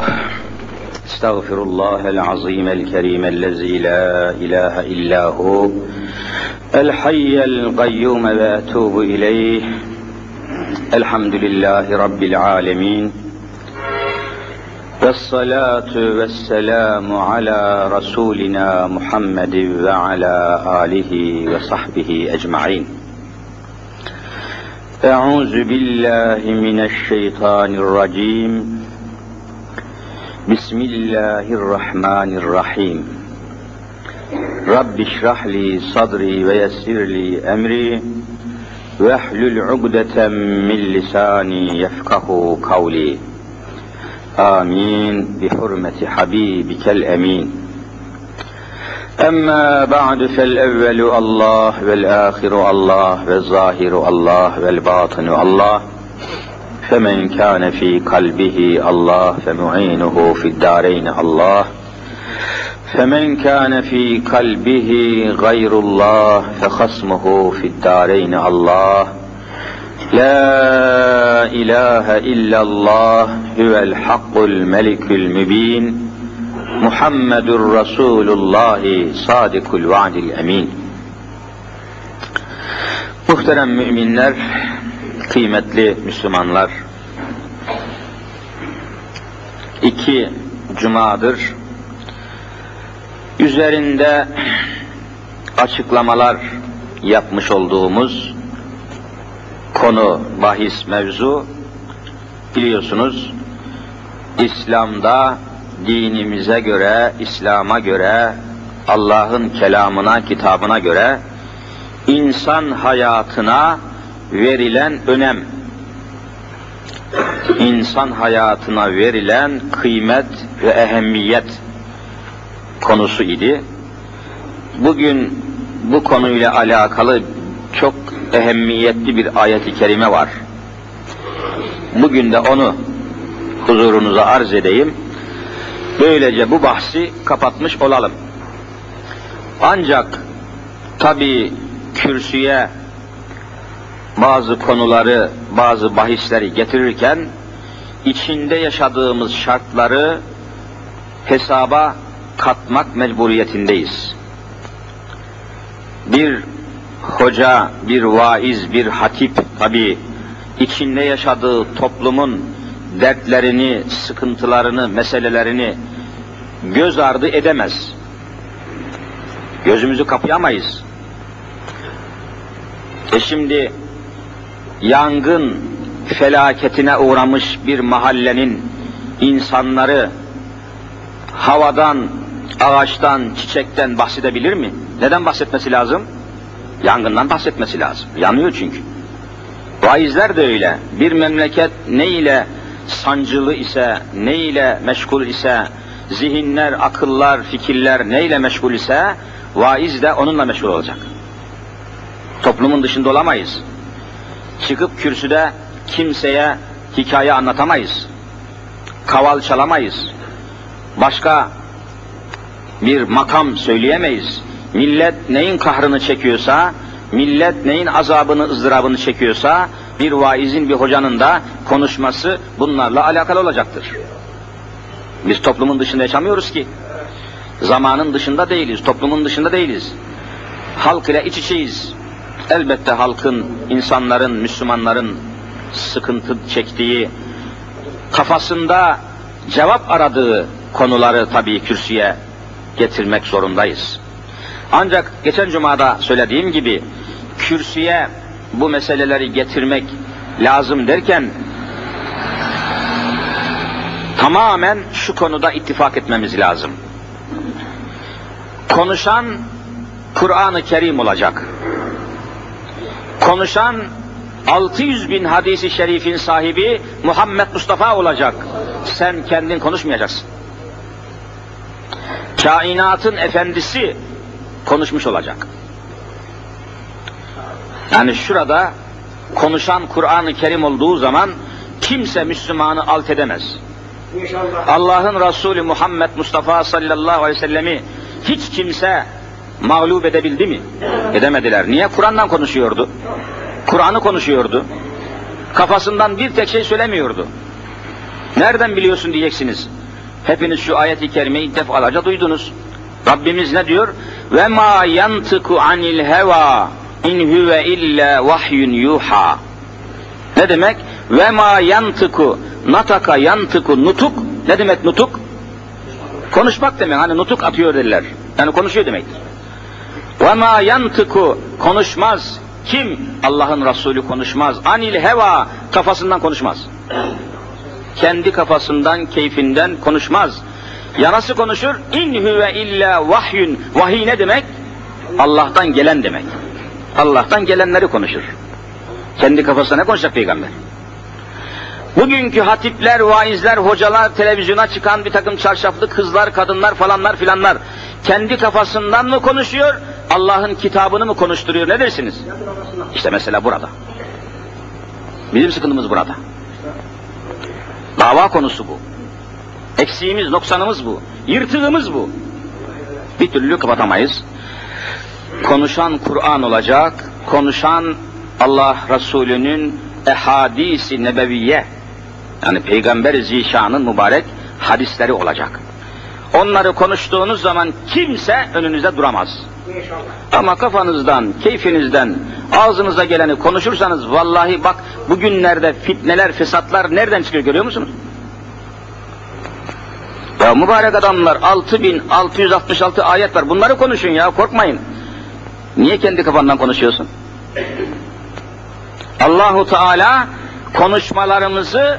الله. استغفر الله العظيم الكريم الذي لا إله إلا هو الحي القيوم واتوب إليه. الحمد لله رب العالمين. والصلاة والسلام على رسولنا محمد وعلى آله وصحبه أجمعين. أعوذ بالله من الشيطان الرجيم. بسم الله الرحمن الرحيم. رب اشرح لي صدري ويسر لي أمري. واحلل عقدة من لساني يفقه قولي. آمين. بحرمة حبيبك الأمين. أما بعد فالأول الله والآخر الله والظاهر الله والباطن الله. فمن كان في قلبه الله فمعينه في الدارين الله. فمن كان في قلبه غير الله فخصمه في الدارين الله. لا إله إلا الله هو الحق الملك المبين. محمد رسول الله صادق الوعد الأمين. Muhterem müminler, kıymetli Müslümanlar, iki cumadır üzerinde açıklamalar yapmış olduğumuz konu, bahis, mevzu. Biliyorsunuz İslam'da dinimize göre, İslam'a göre, Allah'ın kelamına, kitabına göre insan hayatına verilen önem, insan hayatına verilen kıymet ve ehemmiyet konusu idi. Bugün bu konuyla alakalı çok ehemmiyetli bir ayet-i kerime var. Bugün de onu huzurunuza arz edeyim. Böylece bu bahsi kapatmış olalım. Ancak tabi kürsüye bazı konuları, bazı bahisleri getirirken içinde yaşadığımız şartları hesaba katmak mecburiyetindeyiz. Bir hoca, bir vaiz, bir hatip tabi içinde yaşadığı toplumun dertlerini, sıkıntılarını, meselelerini göz ardı edemez. Gözümüzü kapayamayız. E şimdi yangın felaketine uğramış bir mahallenin insanları havadan, ağaçtan, çiçekten bahsedebilir mi? Neden bahsetmesi lazım? Yangından bahsetmesi lazım. Yanıyor çünkü. Vaizler de öyle. Bir memleket ne ile sancılı ise, ne ile meşgul ise, zihinler, akıllar, fikirler ne ile meşgul ise, vaiz de onunla meşgul olacak. Toplumun dışında olamayız. Çıkıp kürsüde kimseye hikaye anlatamayız. Kaval çalamayız. Başka bir makam söyleyemeyiz. Millet neyin kahrını çekiyorsa, millet neyin azabını, ızdırabını çekiyorsa, bir vaizin, bir hocanın da konuşması bunlarla alakalı olacaktır. Biz toplumun dışında yaşamıyoruz ki. Zamanın dışında değiliz, toplumun dışında değiliz. Halk ile iç içeyiz. Elbette halkın, insanların, Müslümanların sıkıntı çektiği, kafasında cevap aradığı konuları tabii kürsüye getirmek zorundayız. Ancak geçen cumada söylediğim gibi kürsüye bu meseleleri getirmek lazım derken tamamen şu konuda ittifak etmemiz lazım. Konuşan Kur'an-ı Kerim olacak. Konuşan 600 bin hadisi şerifin sahibi Muhammed Mustafa olacak. Sen kendin konuşmayacaksın. Kainatın efendisi konuşmuş olacak. Yani şurada konuşan Kur'an-ı Kerim olduğu zaman kimse Müslümanı alt edemez. Allah'ın Resulü Muhammed Mustafa sallallahu aleyhi ve sellemi hiç kimse mağlup edebildi mi? Edemediler. Niye? Kur'an'dan konuşuyordu. Kur'an'ı konuşuyordu. Kafasından bir tek şey söylemiyordu. Nereden biliyorsun diyeceksiniz. Hepiniz şu ayet-i kerimeyi defalarca duydunuz. Rabbimiz ne diyor? Ve ma yantıku anil heva in huve illa vahyun yuha. Ne demek? Ve ma yantıku nataka yantıku nutuk. Ne demek nutuk? Konuşmak demek. Hani nutuk atıyor derler. Yani konuşuyor demektir. Ve ma yantıku konuşmaz. Kim? Allah'ın Resulü konuşmaz. Anil heva kafasından konuşmaz. Kendi kafasından, keyfinden konuşmaz. Ya nasıl konuşur? İn huve illa vahyun. Vahiy ne demek? Allah'tan gelen demek. Allah'tan gelenleri konuşur. Kendi kafasına ne konuşacak peygamber? Bugünkü hatipler, vaizler, hocalar, televizyona çıkan bir takım çarşaflı kızlar, kadınlar falanlar filanlar kendi kafasından mı konuşuyor, Allah'ın kitabını mı konuşturuyor ne dersiniz? İşte mesela burada. Bizim sıkıntımız burada. Dava konusu bu. Eksiğimiz, noksanımız bu. Yırtığımız bu. Bir türlü kapatamayız. Konuşan Kur'an olacak, konuşan Allah Resulü'nün ehadisi nebeviye, yani Peygamber Zişan'ın mübarek hadisleri olacak. Onları konuştuğunuz zaman kimse önünüze duramaz. Ama kafanızdan, keyfinizden, ağzınıza geleni konuşursanız vallahi bak bugünlerde fitneler, fesatlar nereden çıkıyor görüyor musunuz? Ya mübarek adamlar 6666 ayet var. Bunları konuşun ya korkmayın. Niye kendi kafandan konuşuyorsun? Allahu Teala konuşmalarımızı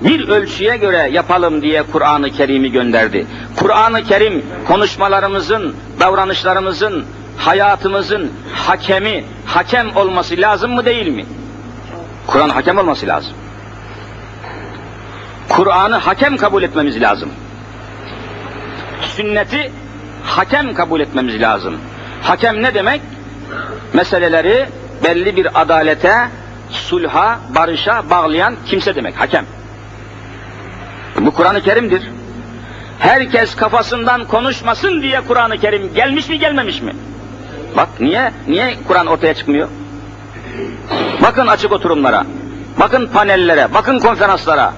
bir ölçüye göre yapalım diye Kur'an-ı Kerim'i gönderdi. Kur'an-ı Kerim konuşmalarımızın, davranışlarımızın, hayatımızın hakemi, hakem olması lazım mı değil mi? Kur'an hakem olması lazım. Kur'an'ı hakem kabul etmemiz lazım. Sünneti hakem kabul etmemiz lazım. Hakem ne demek? Meseleleri belli bir adalete, sulha, barışa bağlayan kimse demek, hakem. Bu Kur'an-ı Kerim'dir. Herkes kafasından konuşmasın diye Kur'an-ı Kerim gelmiş mi gelmemiş mi? Bak niye niye Kur'an ortaya çıkmıyor? Bakın açık oturumlara, bakın panellere, bakın konferanslara,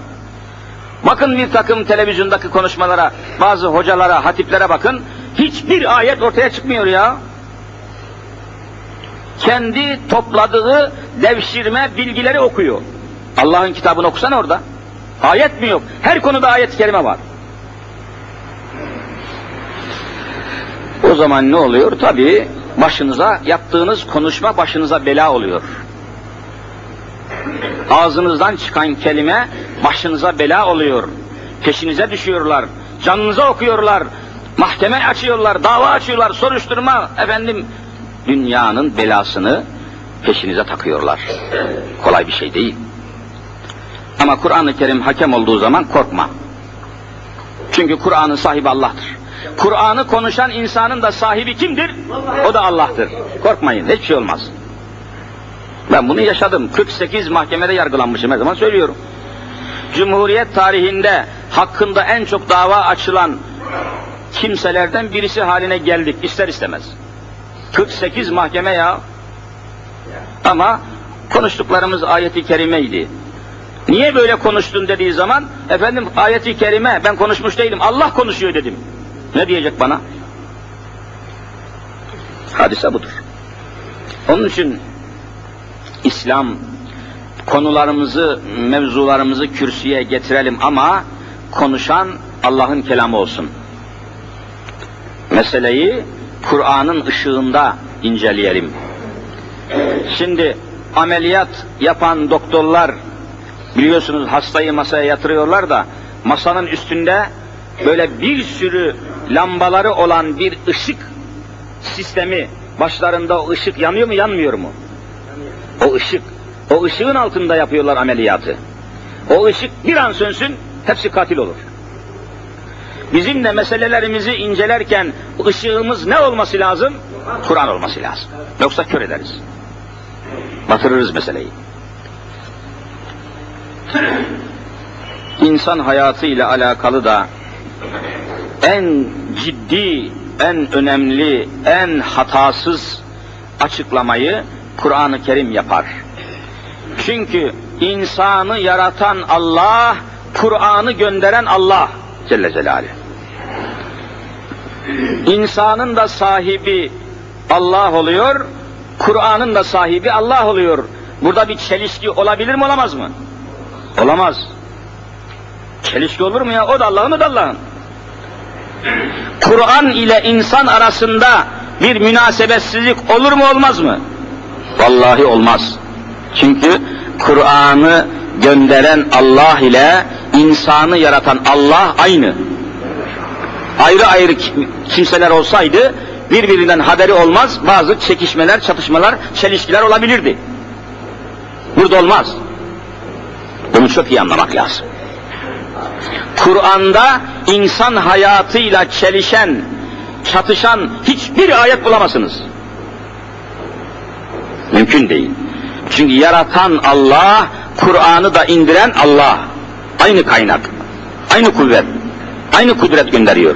bakın bir takım televizyondaki konuşmalara, bazı hocalara, hatiplere bakın. Hiçbir ayet ortaya çıkmıyor ya. Kendi topladığı devşirme bilgileri okuyor. Allah'ın kitabını okusana orada. Ayet mi yok? Her konuda ayet-i kerime var. O zaman ne oluyor? Tabi başınıza yaptığınız konuşma başınıza bela oluyor. Ağzınızdan çıkan kelime başınıza bela oluyor. Peşinize düşüyorlar. Canınıza okuyorlar. Mahkeme açıyorlar, dava açıyorlar, soruşturma. Efendim dünyanın belasını peşinize takıyorlar. Kolay bir şey değil. Ama Kur'an-ı Kerim hakem olduğu zaman korkma. Çünkü Kur'an'ın sahibi Allah'tır. Kur'an'ı konuşan insanın da sahibi kimdir? O da Allah'tır. Korkmayın, hiçbir şey olmaz. Ben bunu yaşadım. 48 mahkemede yargılanmışım her zaman söylüyorum. Cumhuriyet tarihinde hakkında en çok dava açılan kimselerden birisi haline geldik ister istemez. 48 mahkeme ya. Ama konuştuklarımız ayeti kerimeydi. Niye böyle konuştun dediği zaman efendim ayeti kerime ben konuşmuş değilim Allah konuşuyor dedim. Ne diyecek bana? Hadise budur. Onun için İslam konularımızı, mevzularımızı kürsüye getirelim ama konuşan Allah'ın kelamı olsun. Meseleyi Kur'an'ın ışığında inceleyelim. Şimdi ameliyat yapan doktorlar biliyorsunuz hastayı masaya yatırıyorlar da masanın üstünde böyle bir sürü lambaları olan bir ışık sistemi başlarında o ışık yanıyor mu yanmıyor mu? O ışık, o ışığın altında yapıyorlar ameliyatı. O ışık bir an sönsün hepsi katil olur. Bizim de meselelerimizi incelerken ışığımız ne olması lazım? Kur'an olması lazım. Yoksa kör ederiz. Batırırız meseleyi. İnsan hayatı ile alakalı da en ciddi, en önemli, en hatasız açıklamayı Kur'an-ı Kerim yapar. Çünkü insanı yaratan Allah Kur'an'ı gönderen Allah Celle Celaluhu. İnsanın da sahibi Allah oluyor, Kur'an'ın da sahibi Allah oluyor. Burada bir çelişki olabilir mi olamaz mı? Olamaz. Çelişki olur mu ya? O da Allah'ın, o da Allah'ın. Kur'an ile insan arasında bir münasebetsizlik olur mu olmaz mı? Vallahi olmaz. Çünkü Kur'an'ı gönderen Allah ile insanı yaratan Allah aynı. Ayrı ayrı kimseler olsaydı birbirinden haberi olmaz, bazı çekişmeler, çatışmalar, çelişkiler olabilirdi. Burada olmaz. Bunu çok iyi anlamak lazım. Kur'an'da insan hayatıyla çelişen, çatışan hiçbir ayet bulamazsınız. Mümkün değil. Çünkü yaratan Allah, Kur'an'ı da indiren Allah. Aynı kaynak, aynı kuvvet, aynı kudret gönderiyor.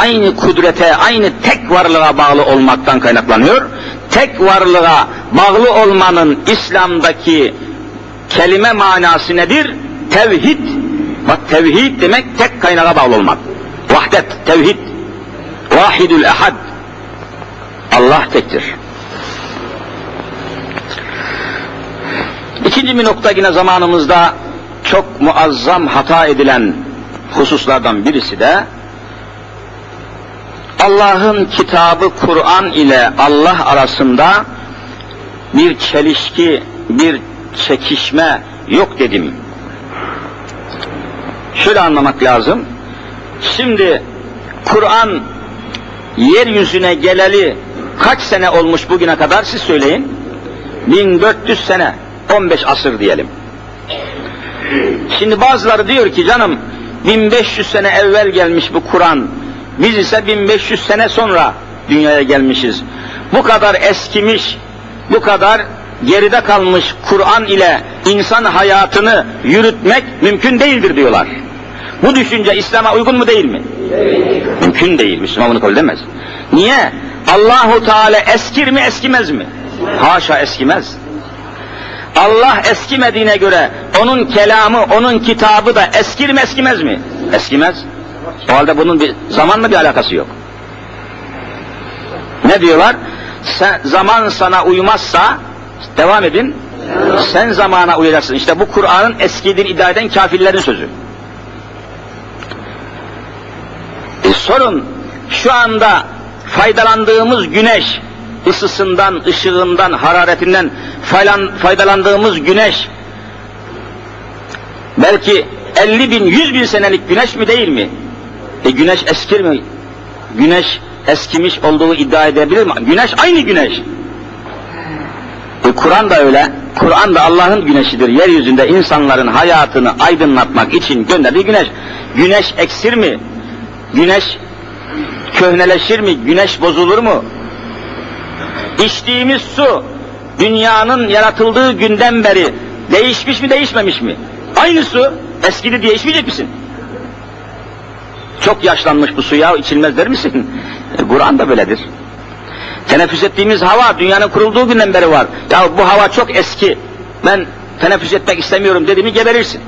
Aynı kudrete, aynı tek varlığa bağlı olmaktan kaynaklanıyor. Tek varlığa bağlı olmanın İslam'daki kelime manası nedir? Tevhid. Bak tevhid demek tek kaynağa bağlı olmak. Vahdet, tevhid. Vahidül ehad. Allah tektir. İkinci bir nokta yine zamanımızda çok muazzam hata edilen hususlardan birisi de Allah'ın kitabı Kur'an ile Allah arasında bir çelişki, bir çekişme yok dedim. Şöyle anlamak lazım. Şimdi Kur'an yeryüzüne geleli kaç sene olmuş bugüne kadar siz söyleyin. 1400 sene, 15 asır diyelim. Şimdi bazıları diyor ki canım 1500 sene evvel gelmiş bu Kur'an. Biz ise 1500 sene sonra dünyaya gelmişiz. Bu kadar eskimiş, bu kadar geride kalmış Kur'an ile insan hayatını yürütmek mümkün değildir diyorlar. Bu düşünce İslam'a uygun mu değil mi? Mümkün değil. Müslüman bunu kabul edemez. Niye? Allahu Teala eskir mi eskimez mi? Haşa eskimez. Allah eskimediğine göre onun kelamı, onun kitabı da eskir mi eskimez mi? Eskimez. O halde bunun bir zamanla bir alakası yok. Ne diyorlar? Sen, zaman sana uymazsa devam edin. Sen zamana uyacaksın. İşte bu Kur'an'ın eskidir iddia eden kafirlerin sözü. E sorun şu anda faydalandığımız güneş ısısından, ışığından, hararetinden faydalandığımız güneş belki 50 bin, 100 bin senelik güneş mi değil mi? E güneş eskir mi? Güneş eskimiş olduğu iddia edebilir mi? Güneş aynı güneş. E Kur'an da öyle. Kur'an da Allah'ın güneşidir. Yeryüzünde insanların hayatını aydınlatmak için gönderdiği güneş. Güneş eksir mi? Güneş köhneleşir mi? Güneş bozulur mu? İçtiğimiz su dünyanın yaratıldığı günden beri değişmiş mi değişmemiş mi? Aynı su eskidi diye içmeyecek misin? Çok yaşlanmış bu su ya içilmez der misin? E, Kur'an da böyledir. Teneffüs ettiğimiz hava dünyanın kurulduğu günden beri var. Ya bu hava çok eski. Ben teneffüs etmek istemiyorum dediğimi geberirsin.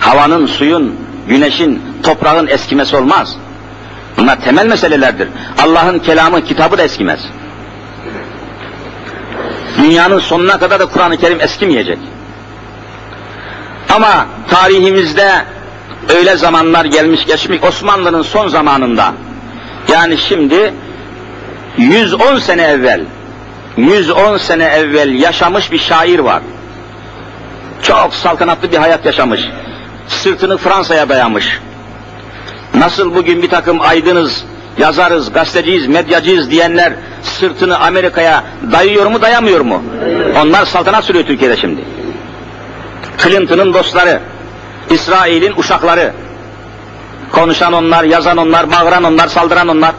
Havanın, suyun, güneşin, toprağın eskimesi olmaz. Bunlar temel meselelerdir. Allah'ın kelamı, kitabı da eskimez. Dünyanın sonuna kadar da Kur'an-ı Kerim eskimeyecek. Ama tarihimizde öyle zamanlar gelmiş geçmiş Osmanlı'nın son zamanında yani şimdi 110 sene evvel 110 sene evvel yaşamış bir şair var. Çok saltanatlı bir hayat yaşamış. Sırtını Fransa'ya dayamış. Nasıl bugün bir takım aydınız, yazarız, gazeteciyiz, medyacıyız diyenler sırtını Amerika'ya dayıyor mu dayamıyor mu? Onlar saltanat sürüyor Türkiye'de şimdi. Clinton'ın dostları, İsrail'in uşakları, konuşan onlar, yazan onlar, bağıran onlar, saldıran onlar.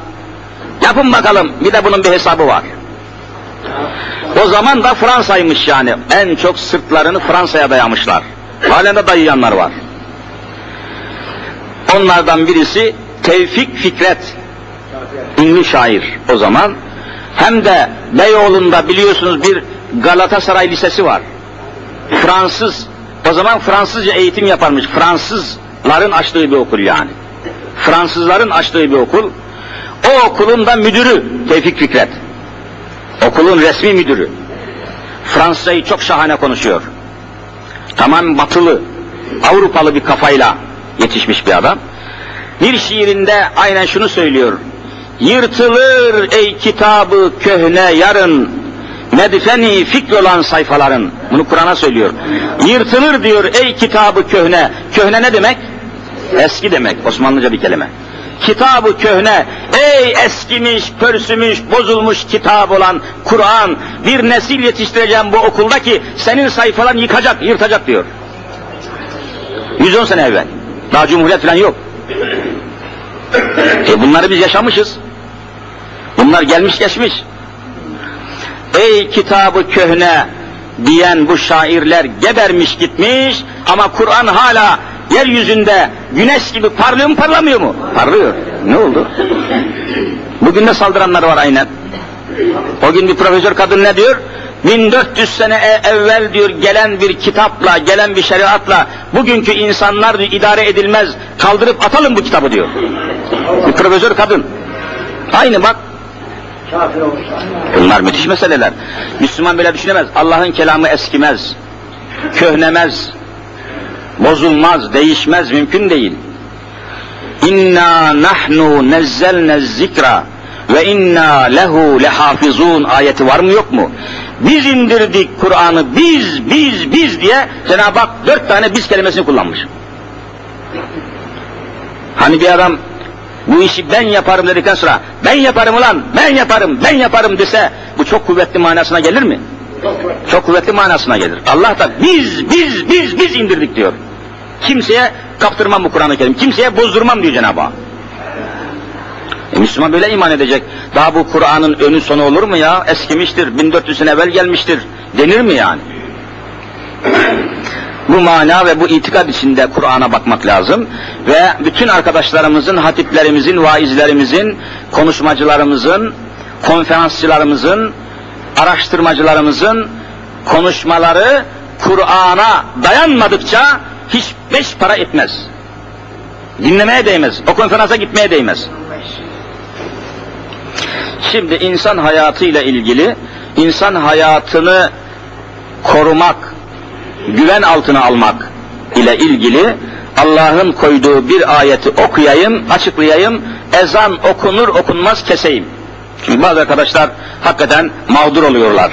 Yapın bakalım, bir de bunun bir hesabı var. O zaman da Fransa'ymış yani. En çok sırtlarını Fransa'ya dayamışlar. Halen de dayayanlar var. Onlardan birisi Tevfik Fikret, ünlü şair o zaman. Hem de Beyoğlu'nda biliyorsunuz bir Galatasaray Lisesi var. Fransız O zaman Fransızca eğitim yaparmış. Fransızların açtığı bir okul yani. Fransızların açtığı bir okul. O okulun da müdürü Tevfik Fikret. Okulun resmi müdürü. Fransızcayı çok şahane konuşuyor. Tamam batılı, Avrupalı bir kafayla yetişmiş bir adam. Bir şiirinde aynen şunu söylüyor. Yırtılır ey kitabı köhne yarın, medfeni fikr olan sayfaların. Bunu Kur'an'a söylüyor. Yırtılır diyor ey kitabı köhne. Köhne ne demek? Eski demek. Osmanlıca bir kelime. Kitabı köhne, ey eskimiş, pörsümüş, bozulmuş kitap olan Kur'an, bir nesil yetiştireceğim bu okulda ki senin sayfalarını yıkacak, yırtacak diyor. 110 sene evvel. Daha cumhuriyet falan yok. E bunları biz yaşamışız. Bunlar gelmiş geçmiş. Ey kitabı köhne diyen bu şairler gebermiş gitmiş ama Kur'an hala yeryüzünde güneş gibi parlıyor mu parlamıyor mu? Parlıyor. Ne oldu? Bugün de saldıranlar var aynen. O gün bir profesör kadın ne diyor? 1400 sene e- evvel diyor gelen bir kitapla, gelen bir şeriatla bugünkü insanlar diyor, idare edilmez. Kaldırıp atalım bu kitabı diyor. Bir profesör kadın. Aynı bak. Bunlar müthiş meseleler. Müslüman böyle düşünemez. Allah'ın kelamı eskimez. Köhnemez. Bozulmaz, değişmez, mümkün değil. İnna nahnu nezzelne zikra ve inna lehu lehafizun ayeti var mı yok mu? Biz indirdik Kur'an'ı biz biz biz diye Cenab-ı Hak dört tane biz kelimesini kullanmış. Hani bir adam bu işi ben yaparım dedikten sonra ben yaparım ulan ben yaparım ben yaparım dese bu çok kuvvetli manasına gelir mi? Çok kuvvetli manasına gelir. Allah da biz biz biz biz indirdik diyor. Kimseye kaptırmam bu Kur'an-ı Kerim. Kimseye bozdurmam diyor Cenab-ı Hak. E, Müslüman böyle iman edecek. Daha bu Kur'an'ın önü sonu olur mu ya? Eskimiştir, 1400 sene evvel gelmiştir. Denir mi yani? Bu mana ve bu itikad içinde Kur'an'a bakmak lazım. Ve bütün arkadaşlarımızın, hatiplerimizin, vaizlerimizin, konuşmacılarımızın, konferansçılarımızın, araştırmacılarımızın konuşmaları Kur'an'a dayanmadıkça hiç beş para etmez. Dinlemeye değmez. O konferansa gitmeye değmez. Şimdi insan hayatıyla ilgili insan hayatını korumak, güven altına almak ile ilgili Allah'ın koyduğu bir ayeti okuyayım, açıklayayım, ezan okunur okunmaz keseyim. Çünkü bazı arkadaşlar hakikaten mağdur oluyorlar.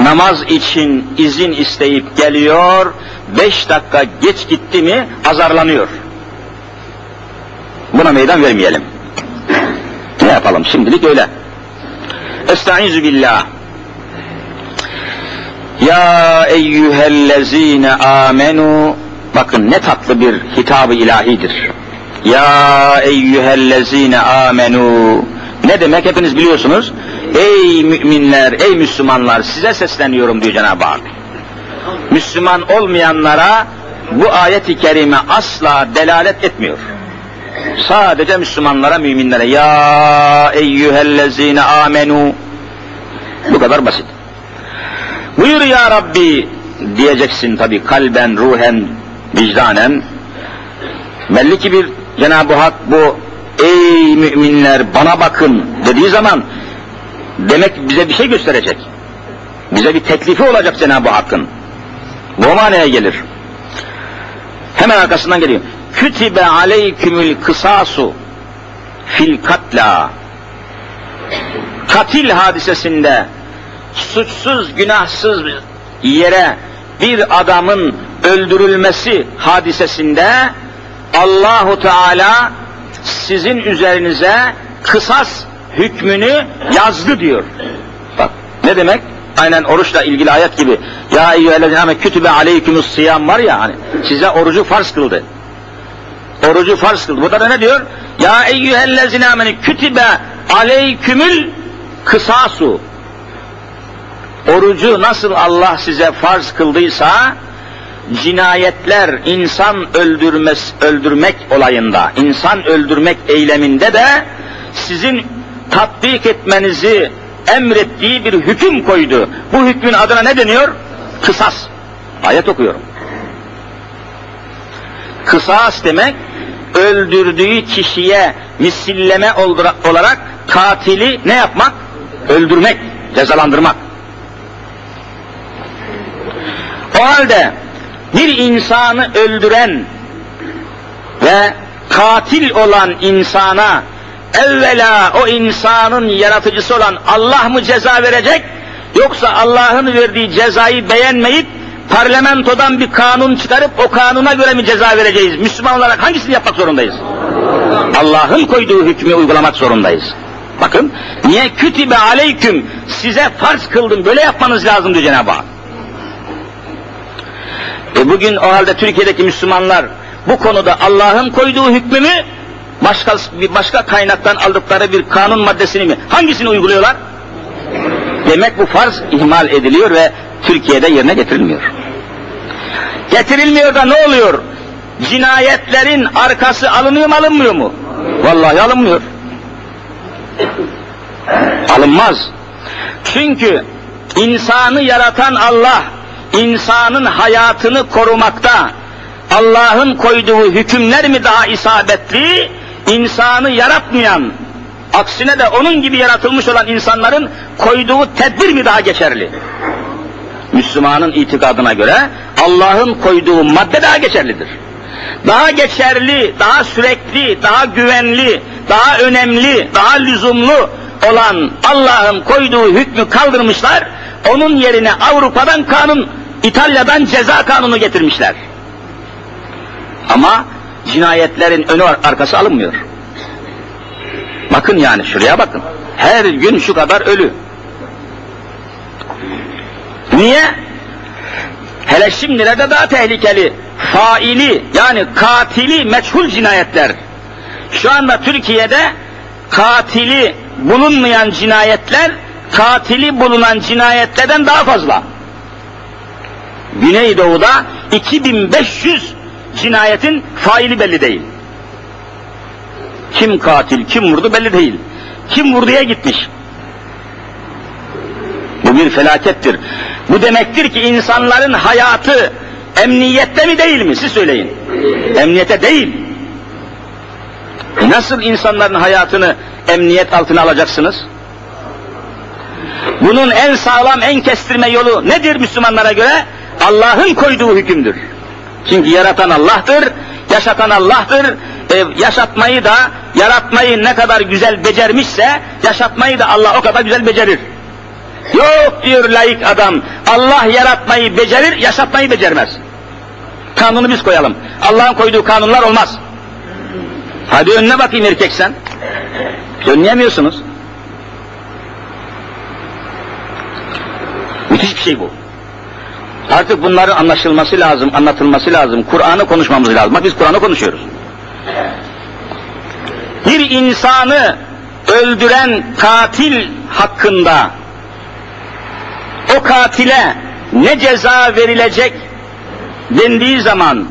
Namaz için izin isteyip geliyor, beş dakika geç gitti mi azarlanıyor. Buna meydan vermeyelim. Ne yapalım şimdilik öyle. Estaizu billah. Ya eyyühellezine amenu bakın ne tatlı bir hitabı ilahidir. Ya eyyühellezine amenu ne demek hepiniz biliyorsunuz. Ey müminler, ey Müslümanlar size sesleniyorum diyor Cenab-ı Hak. Müslüman olmayanlara bu ayet-i kerime asla delalet etmiyor. Sadece Müslümanlara, müminlere ya eyyühellezine amenu bu kadar basit. Buyur ya Rabbi diyeceksin tabi kalben, ruhen, vicdanen. Belli ki bir Cenab-ı Hak bu ey müminler bana bakın dediği zaman demek bize bir şey gösterecek. Bize bir teklifi olacak Cenab-ı Hakk'ın. Bu manaya gelir. Hemen arkasından geliyor. Kütibe aleykümül kısasu fil katla. Katil hadisesinde suçsuz, günahsız bir yere bir adamın öldürülmesi hadisesinde Allahu Teala sizin üzerinize kısas hükmünü yazdı diyor. Bak ne demek? Aynen oruçla ilgili ayet gibi. Ya eyyühellezine kütübe aleykümüs siyam var ya hani size orucu farz kıldı. Orucu farz kıldı. Burada da ne diyor? Ya eyyühellezine ameni kütübe aleykümül kısasu. Orucu nasıl Allah size farz kıldıysa cinayetler insan öldürmez, öldürmek olayında, insan öldürmek eyleminde de sizin tatbik etmenizi emrettiği bir hüküm koydu. Bu hükmün adına ne deniyor? Kısas. Ayet okuyorum. Kısas demek öldürdüğü kişiye misilleme olarak katili ne yapmak? Öldürmek, cezalandırmak. O halde bir insanı öldüren ve katil olan insana evvela o insanın yaratıcısı olan Allah mı ceza verecek yoksa Allah'ın verdiği cezayı beğenmeyip parlamentodan bir kanun çıkarıp o kanuna göre mi ceza vereceğiz? Müslüman olarak hangisini yapmak zorundayız? Allah'ın koyduğu hükmü uygulamak zorundayız. Bakın, niye kütibe aleyküm size farz kıldım, böyle yapmanız lazım diyor Cenab-ı Hak. E bugün o halde Türkiye'deki Müslümanlar bu konuda Allah'ın koyduğu hükmü mü, başka, bir başka kaynaktan aldıkları bir kanun maddesini mi, hangisini uyguluyorlar? Demek bu farz ihmal ediliyor ve Türkiye'de yerine getirilmiyor. Getirilmiyor da ne oluyor? Cinayetlerin arkası alınıyor mu alınmıyor mu? Vallahi alınmıyor. Alınmaz. Çünkü insanı yaratan Allah, insanın hayatını korumakta, Allah'ın koyduğu hükümler mi daha isabetli, insanı yaratmayan, aksine de onun gibi yaratılmış olan insanların koyduğu tedbir mi daha geçerli? Müslümanın itikadına göre Allah'ın koyduğu madde daha geçerlidir. Daha geçerli, daha sürekli, daha güvenli, daha önemli, daha lüzumlu olan Allah'ın koyduğu hükmü kaldırmışlar, onun yerine Avrupa'dan kanun, İtalya'dan ceza kanunu getirmişler. Ama cinayetlerin önü arkası alınmıyor. Bakın yani şuraya bakın. Her gün şu kadar ölü. Niye? Hele şimdilerde daha tehlikeli. Faili yani katili meçhul cinayetler. Şu anda Türkiye'de katili bulunmayan cinayetler katili bulunan cinayetlerden daha fazla. Güneydoğu'da 2500 cinayetin faili belli değil. Kim katil, kim vurdu belli değil. Kim vurduya gitmiş. Bu bir felakettir. Bu demektir ki insanların hayatı emniyette mi değil mi? Siz söyleyin. Emniyete değil. Nasıl insanların hayatını emniyet altına alacaksınız? Bunun en sağlam, en kestirme yolu nedir Müslümanlara göre? Allah'ın koyduğu hükümdür. Çünkü yaratan Allah'tır, yaşatan Allah'tır. E, yaşatmayı da, yaratmayı ne kadar güzel becermişse, yaşatmayı da Allah o kadar güzel becerir. Yok diyor layık adam, Allah yaratmayı becerir, yaşatmayı becermez. Kanunu biz koyalım. Allah'ın koyduğu kanunlar olmaz. Hadi önüne bakayım erkek sen. Önleyemiyorsunuz. Müthiş bir şey bu. Artık bunların anlaşılması lazım, anlatılması lazım. Kur'an'ı konuşmamız lazım. Bak biz Kur'an'ı konuşuyoruz. Bir insanı öldüren katil hakkında o katile ne ceza verilecek dendiği zaman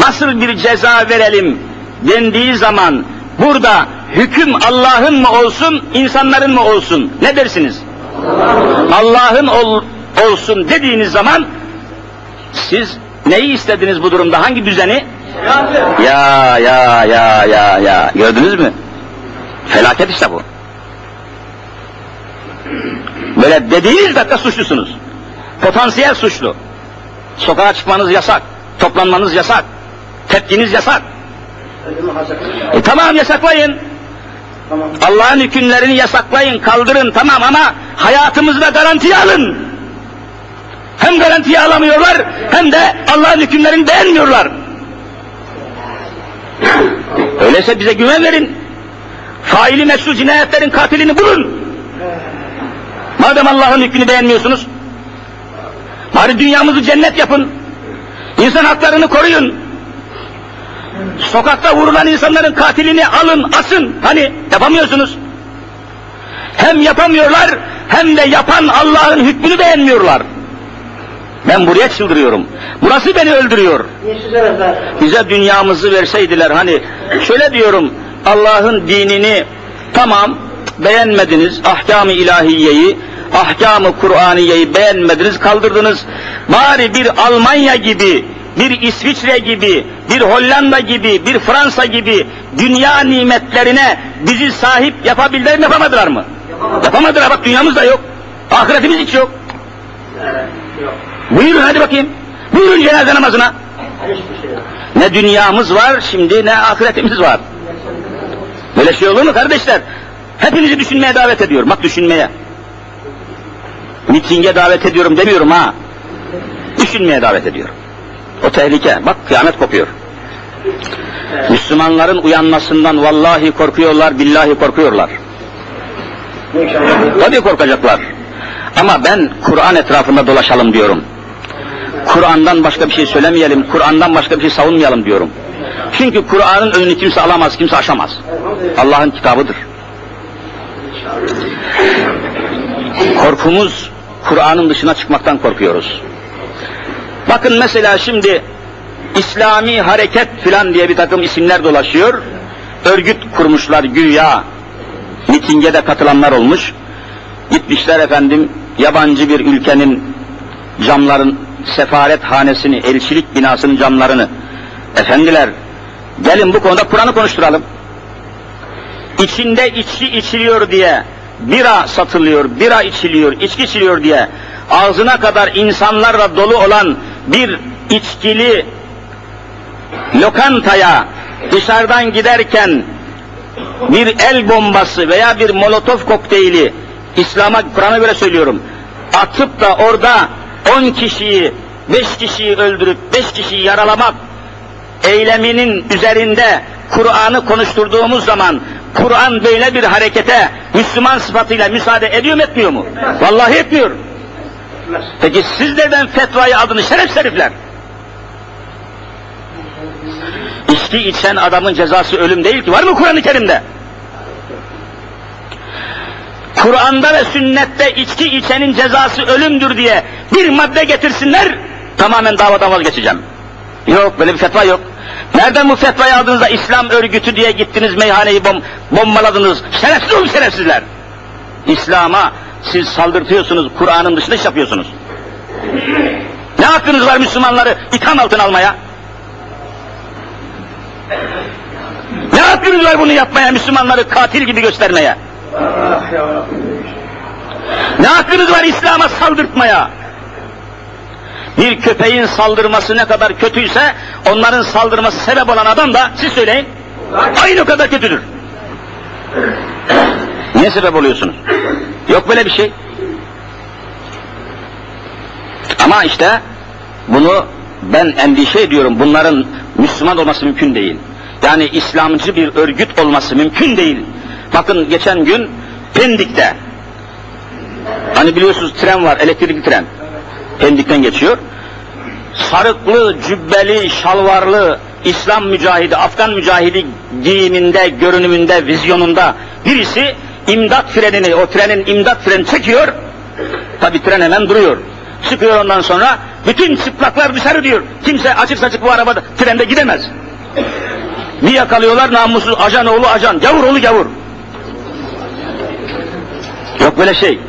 nasıl bir ceza verelim dendiği zaman burada hüküm Allah'ın mı olsun, insanların mı olsun? Ne dersiniz? Allah'ın ol, olsun dediğiniz zaman siz neyi istediniz bu durumda? Hangi düzeni? Ya ya ya ya ya gördünüz mü? Felaket işte bu. Böyle dediğiniz dakika suçlusunuz. Potansiyel suçlu. Sokağa çıkmanız yasak. Toplanmanız yasak. Tepkiniz yasak. E tamam yasaklayın. Tamam. Allah'ın hükümlerini yasaklayın, kaldırın tamam ama hayatımızı da garantiye alın. Hem garantiye alamıyorlar hem de Allah'ın hükümlerini beğenmiyorlar. Öyleyse bize güven verin. Faili mesul cinayetlerin katilini bulun. Madem Allah'ın hükmünü beğenmiyorsunuz, bari dünyamızı cennet yapın. İnsan haklarını koruyun. Sokakta vurulan insanların katilini alın, asın. Hani yapamıyorsunuz. Hem yapamıyorlar, hem de yapan Allah'ın hükmünü beğenmiyorlar. Ben buraya çıldırıyorum. Burası beni öldürüyor. Bize dünyamızı verseydiler hani şöyle diyorum Allah'ın dinini tamam beğenmediniz ahkam-ı ilahiyeyi ahkam-ı Kur'aniyeyi beğenmediniz kaldırdınız bari bir Almanya gibi bir İsviçre gibi, bir Hollanda gibi, bir Fransa gibi dünya nimetlerine bizi sahip yapabildiler mi yapamadılar mı? Yapamadılar. Bak dünyamız da yok. Ahiretimiz hiç yok. Buyurun hadi bakayım. Buyurun cenaze namazına. Ne dünyamız var şimdi ne ahiretimiz var. Böyle şey olur mu kardeşler? Hepinizi düşünmeye davet ediyorum. Bak düşünmeye. Mitinge davet ediyorum demiyorum ha. Düşünmeye davet ediyorum. O tehlike. Bak kıyamet kopuyor. Müslümanların uyanmasından vallahi korkuyorlar, billahi korkuyorlar. Tabii korkacaklar. Ama ben Kur'an etrafında dolaşalım diyorum. Kur'an'dan başka bir şey söylemeyelim, Kur'an'dan başka bir şey savunmayalım diyorum. Çünkü Kur'an'ın önünü kimse alamaz, kimse aşamaz. Allah'ın kitabıdır. Korkumuz Kur'an'ın dışına çıkmaktan korkuyoruz. Bakın mesela şimdi İslami hareket filan diye bir takım isimler dolaşıyor. Örgüt kurmuşlar güya. Mitinge de katılanlar olmuş. Gitmişler efendim yabancı bir ülkenin camların sefaret hanesini, elçilik binasının camlarını. Efendiler gelin bu konuda Kur'an'ı konuşturalım. İçinde içki içiliyor diye bira satılıyor, bira içiliyor, içki içiliyor diye ağzına kadar insanlarla dolu olan bir içkili lokantaya dışarıdan giderken bir el bombası veya bir molotof kokteyli İslam'a Kur'an'a göre söylüyorum atıp da orada 10 kişiyi 5 kişiyi öldürüp 5 kişiyi yaralamak eyleminin üzerinde Kur'an'ı konuşturduğumuz zaman Kur'an böyle bir harekete Müslüman sıfatıyla müsaade ediyor mu etmiyor mu? Vallahi etmiyor. Peki siz neden fetvayı aldınız şeref herifler? İçki içen adamın cezası ölüm değil ki. Var mı Kur'an-ı Kerim'de? Kur'an'da ve sünnette içki içenin cezası ölümdür diye bir madde getirsinler, tamamen davadan vazgeçeceğim. Yok, böyle bir fetva yok. Nereden bu fetvayı aldınız İslam örgütü diye gittiniz meyhaneyi bom bombaladınız? Şerefsiz olun şerefsizler. İslam'a siz saldırtıyorsunuz, Kur'an'ın dışında iş yapıyorsunuz. Ne hakkınız var Müslümanları itham altına almaya? Ne hakkınız var bunu yapmaya, Müslümanları katil gibi göstermeye? Ne hakkınız var İslam'a saldırtmaya? Bir köpeğin saldırması ne kadar kötüyse, onların saldırması sebep olan adam da, siz söyleyin, aynı o kadar kötüdür. Niye sebep oluyorsunuz? Yok böyle bir şey. Ama işte bunu ben endişe ediyorum. Bunların Müslüman olması mümkün değil. Yani İslamcı bir örgüt olması mümkün değil. Bakın geçen gün Pendik'te hani biliyorsunuz tren var, elektrikli tren. Pendik'ten geçiyor. Sarıklı, cübbeli, şalvarlı İslam mücahidi, Afgan mücahidi giyiminde, görünümünde, vizyonunda birisi imdat frenini, o trenin imdat freni çekiyor. Tabi tren hemen duruyor. Çıkıyor ondan sonra bütün çıplaklar dışarı diyor. Kimse açık saçık bu arabada trende gidemez. Bir yakalıyorlar namussuz ajan oğlu ajan, gavur oğlu gavur. Yok böyle şey.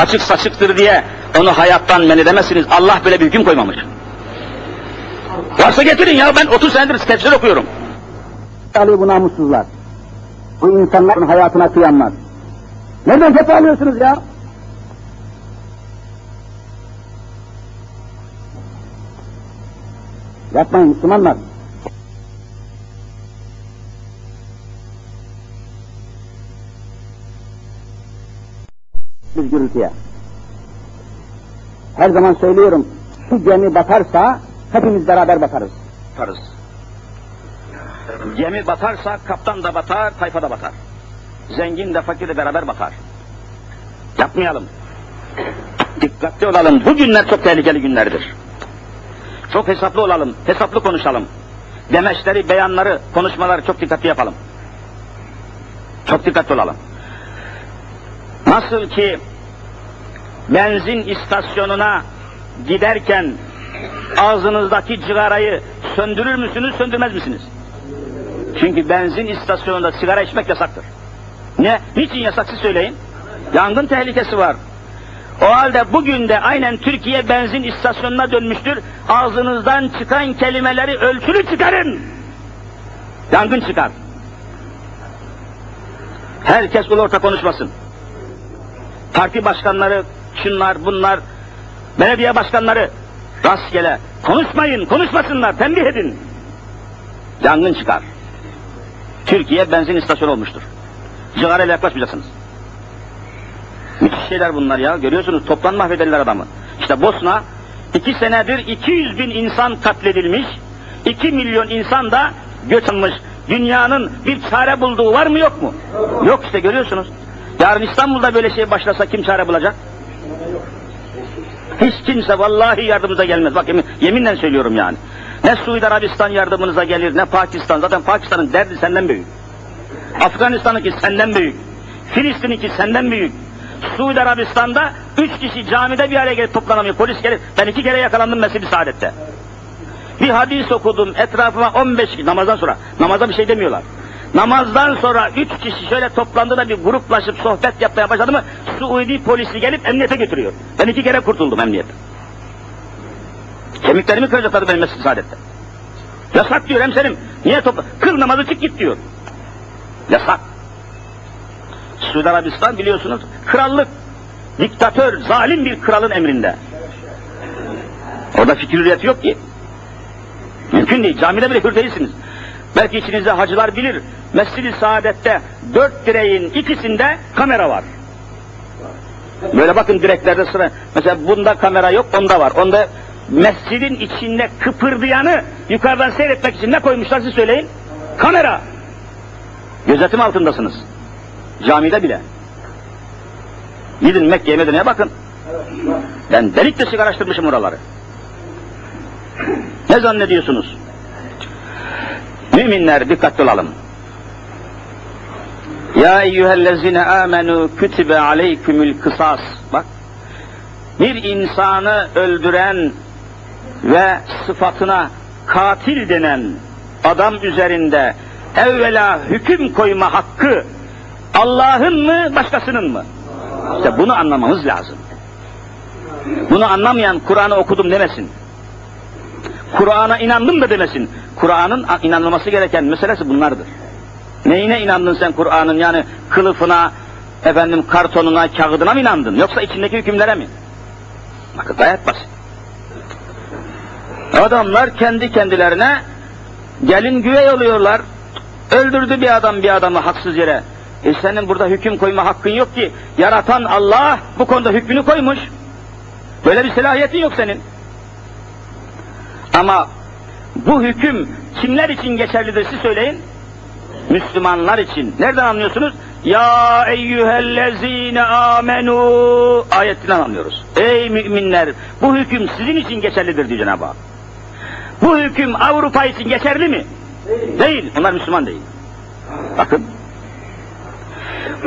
Açık saçıktır diye onu hayattan men edemezsiniz. Allah böyle bir hüküm koymamış. Varsa getirin ya ben 30 senedir tefsir okuyorum. alıyor bu namussuzlar. Bu insanların hayatına kıyanlar. Nereden fetva alıyorsunuz ya? Yapmayın Müslümanlar. Bir gürültüye. Her zaman söylüyorum, şu gemi batarsa hepimiz beraber batarız. Batarız. Gemi batarsa kaptan da batar, tayfa da batar. Zengin de fakir de beraber batar. Yapmayalım. Dikkatli olalım. Bu günler çok tehlikeli günlerdir. Çok hesaplı olalım, hesaplı konuşalım. Demeçleri, beyanları, konuşmaları çok dikkatli yapalım. Çok dikkatli olalım. Nasıl ki benzin istasyonuna giderken ağzınızdaki cigarayı söndürür müsünüz, söndürmez misiniz? Çünkü benzin istasyonunda sigara içmek yasaktır. Ne? Niçin yasak siz söyleyin? Yangın tehlikesi var. O halde bugün de aynen Türkiye benzin istasyonuna dönmüştür. Ağzınızdan çıkan kelimeleri ölçülü çıkarın. Yangın çıkar. Herkes ulu orta konuşmasın. Parti başkanları, şunlar, bunlar, belediye başkanları rastgele konuşmayın, konuşmasınlar, tembih edin. Yangın çıkar. Türkiye benzin istasyonu olmuştur. Cigarayla yaklaşmayacaksınız. Müthiş şeyler bunlar ya. Görüyorsunuz toptan mahvederler adamı. İşte Bosna iki senedir 200 bin insan katledilmiş. 2 milyon insan da göç almış. Dünyanın bir çare bulduğu var mı yok mu? Yok işte görüyorsunuz. Yarın İstanbul'da böyle şey başlasa kim çare bulacak? Hiç kimse vallahi yardımımıza gelmez. Bak yemin, yeminle söylüyorum yani. Ne Suudi Arabistan yardımınıza gelir ne Pakistan. Zaten Pakistan'ın derdi senden büyük. Afganistan'ınki senden büyük. Filistin'inki senden büyük. Suudi Arabistan'da üç kişi camide bir araya gelip toplanamıyor. Polis gelir. Ben iki kere yakalandım Mescid-i Saadet'te. Bir hadis okudum etrafıma 15 kişi namazdan sonra. Namaza bir şey demiyorlar. Namazdan sonra üç kişi şöyle toplandı da bir gruplaşıp sohbet yapmaya başladı mı Suudi polisi gelip emniyete götürüyor. Ben iki kere kurtuldum emniyette. Kemiklerimi kıracaklardı benim Mescid-i Saadet'te. Yasak diyor hemşerim. Niye topla? Kıl namazı çık git diyor. Yasak. Suudi Arabistan biliyorsunuz krallık, diktatör, zalim bir kralın emrinde. Orada fikir hürriyeti yok ki. Mümkün değil. Camide bile hür değilsiniz. Belki içinizde hacılar bilir. Mescid-i Saadet'te dört direğin ikisinde kamera var. Böyle bakın direklerde sıra. Mesela bunda kamera yok, onda var. Onda mescidin içinde kıpırdayanı yukarıdan seyretmek için ne koymuşlar siz söyleyin? Kamera. Gözetim altındasınız. Camide bile. Gidin Mekke'ye Medine'ye bakın. Ben delik deşik araştırmışım oraları. Ne zannediyorsunuz? Müminler dikkatli olalım. Ya eyyühellezine amenu kütübe aleykümül kısas. Bak. Bir insanı öldüren ve sıfatına katil denen adam üzerinde evvela hüküm koyma hakkı Allah'ın mı başkasının mı? İşte bunu anlamamız lazım. Bunu anlamayan Kur'an'ı okudum demesin. Kur'an'a inandım da demesin. Kur'an'ın inanılması gereken meselesi bunlardır. Neyine inandın sen Kur'an'ın yani kılıfına, efendim kartonuna, kağıdına mı inandın? Yoksa içindeki hükümlere mi? Bakın gayet basit. Adamlar kendi kendilerine gelin güvey oluyorlar. Öldürdü bir adam bir adamı haksız yere. E senin burada hüküm koyma hakkın yok ki. Yaratan Allah bu konuda hükmünü koymuş. Böyle bir selahiyetin yok senin. Ama bu hüküm kimler için geçerlidir siz söyleyin? Müslümanlar için. Nereden anlıyorsunuz? Ya eyyühellezine amenu ayetinden anlıyoruz. Ey müminler bu hüküm sizin için geçerlidir diyor Cenab-ı Hak. Bu hüküm Avrupa için geçerli mi? Değil. değil. Onlar Müslüman değil. Bakın.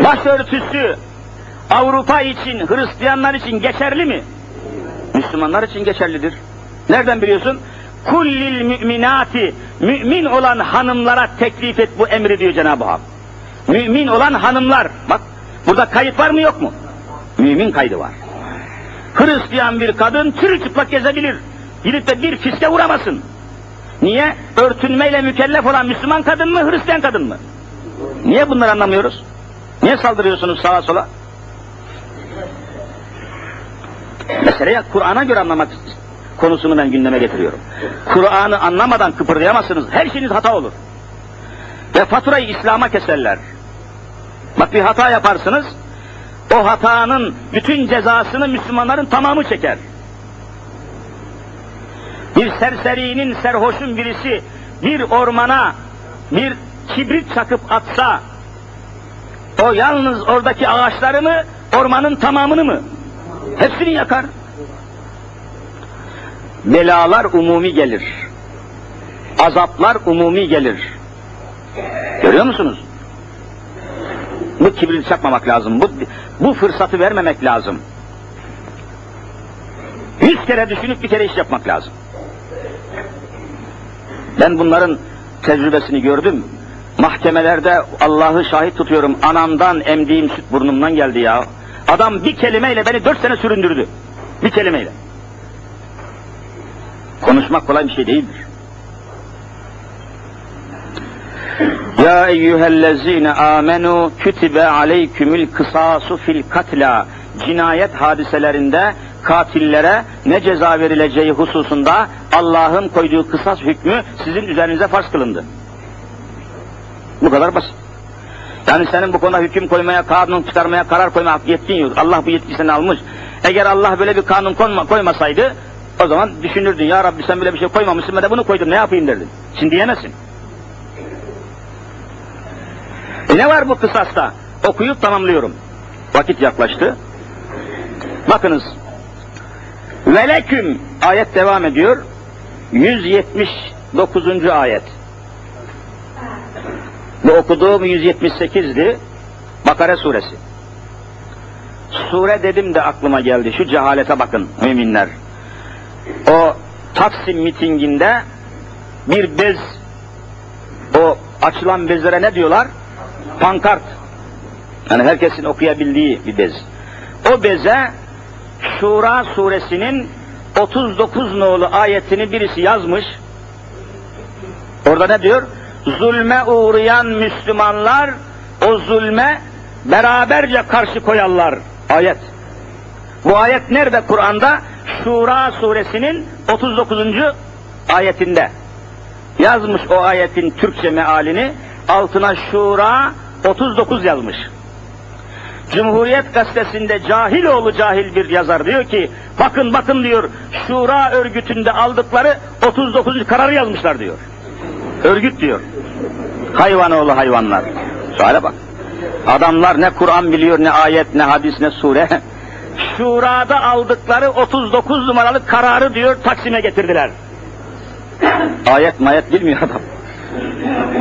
Başörtüsü Avrupa için, Hristiyanlar için geçerli mi? Müslümanlar için geçerlidir. Nereden biliyorsun? Kullil müminati, mümin olan hanımlara teklif et bu emri diyor Cenab-ı Hak. Mümin olan hanımlar, bak burada kayıt var mı yok mu? Mümin kaydı var. Hristiyan bir kadın çırılçıplak gezebilir. Gidip de bir fiske uğramasın. Niye? Örtünmeyle mükellef olan Müslüman kadın mı, Hristiyan kadın mı? Niye bunları anlamıyoruz? Niye saldırıyorsunuz sağa sola? Meseleyi Kur'an'a göre anlamak konusunu ben gündeme getiriyorum. Kur'an'ı anlamadan kıpırdayamazsınız. Her şeyiniz hata olur. Ve faturayı İslam'a keserler. Bak bir hata yaparsınız, o hatanın bütün cezasını Müslümanların tamamı çeker. Bir serserinin, serhoşun birisi bir ormana bir kibrit çakıp atsa, o yalnız oradaki ağaçları mı, ormanın tamamını mı? Hepsini yakar. Belalar umumi gelir. Azaplar umumi gelir. Görüyor musunuz? Bu kibrit çakmamak lazım. Bu, bu fırsatı vermemek lazım. Yüz kere düşünüp bir kere iş yapmak lazım. Ben bunların tecrübesini gördüm. Mahkemelerde Allah'ı şahit tutuyorum. Anamdan emdiğim süt burnumdan geldi ya. Adam bir kelimeyle beni dört sene süründürdü. Bir kelimeyle. Konuşmak kolay bir şey değildir. Ya eyyühellezine amenu kütibe aleykümül kısasu fil katla cinayet hadiselerinde katillere ne ceza verileceği hususunda Allah'ın koyduğu kısas hükmü sizin üzerinize farz kılındı. Bu kadar basit. Yani senin bu konuda hüküm koymaya, kanun çıkarmaya, karar koymaya yetkin yok. Allah bu yetkiyi sana almış. Eğer Allah böyle bir kanun koyma, koymasaydı o zaman düşünürdün ya Rabbi sen böyle bir şey koymamışsın ben de bunu koydum ne yapayım derdin. Şimdi diyemezsin. E ne var bu kısasta? Okuyup tamamlıyorum. Vakit yaklaştı. Bakınız. Veleküm ayet devam ediyor. 179. ayet. Bu okuduğum 178'di. Bakara suresi. Sure dedim de aklıma geldi. Şu cehalete bakın müminler. O Taksim mitinginde bir bez o açılan bezlere ne diyorlar? Pankart. Yani herkesin okuyabildiği bir bez. O beze Şura suresinin 39 nolu ayetini birisi yazmış. Orada ne diyor? Zulme uğrayan Müslümanlar o zulme beraberce karşı koyarlar. Ayet. Bu ayet nerede Kur'an'da? Şura suresinin 39. ayetinde. Yazmış o ayetin Türkçe mealini, altına Şura 39 yazmış. Cumhuriyet gazetesinde Cahiloğlu cahil bir yazar diyor ki, bakın bakın diyor, Şura örgütünde aldıkları 39. kararı yazmışlar diyor. Örgüt diyor. Hayvanoğlu hayvanlar. Söyle bak. Adamlar ne Kur'an biliyor, ne ayet, ne hadis, ne sure. Şura'da aldıkları 39 numaralı kararı diyor Taksim'e getirdiler. ayet mayet bilmiyor adam.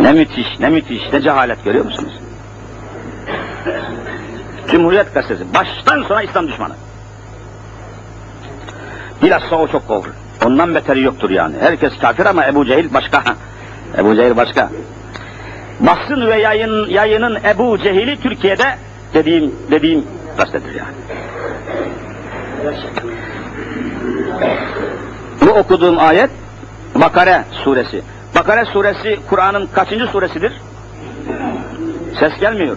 Ne müthiş, ne müthiş, ne cehalet görüyor musunuz? Cumhuriyet Gazetesi, baştan sona İslam düşmanı. Bilhassa o çok kofur. Ondan beteri yoktur yani. Herkes kafir ama Ebu Cehil başka. Ebu Cehil başka. Basın ve yayın, yayının Ebu Cehil'i Türkiye'de dediğim dediğim gazetedir yani. Bu okuduğum ayet Bakare suresi. Bakare suresi Kur'an'ın kaçıncı suresidir? Ses gelmiyor.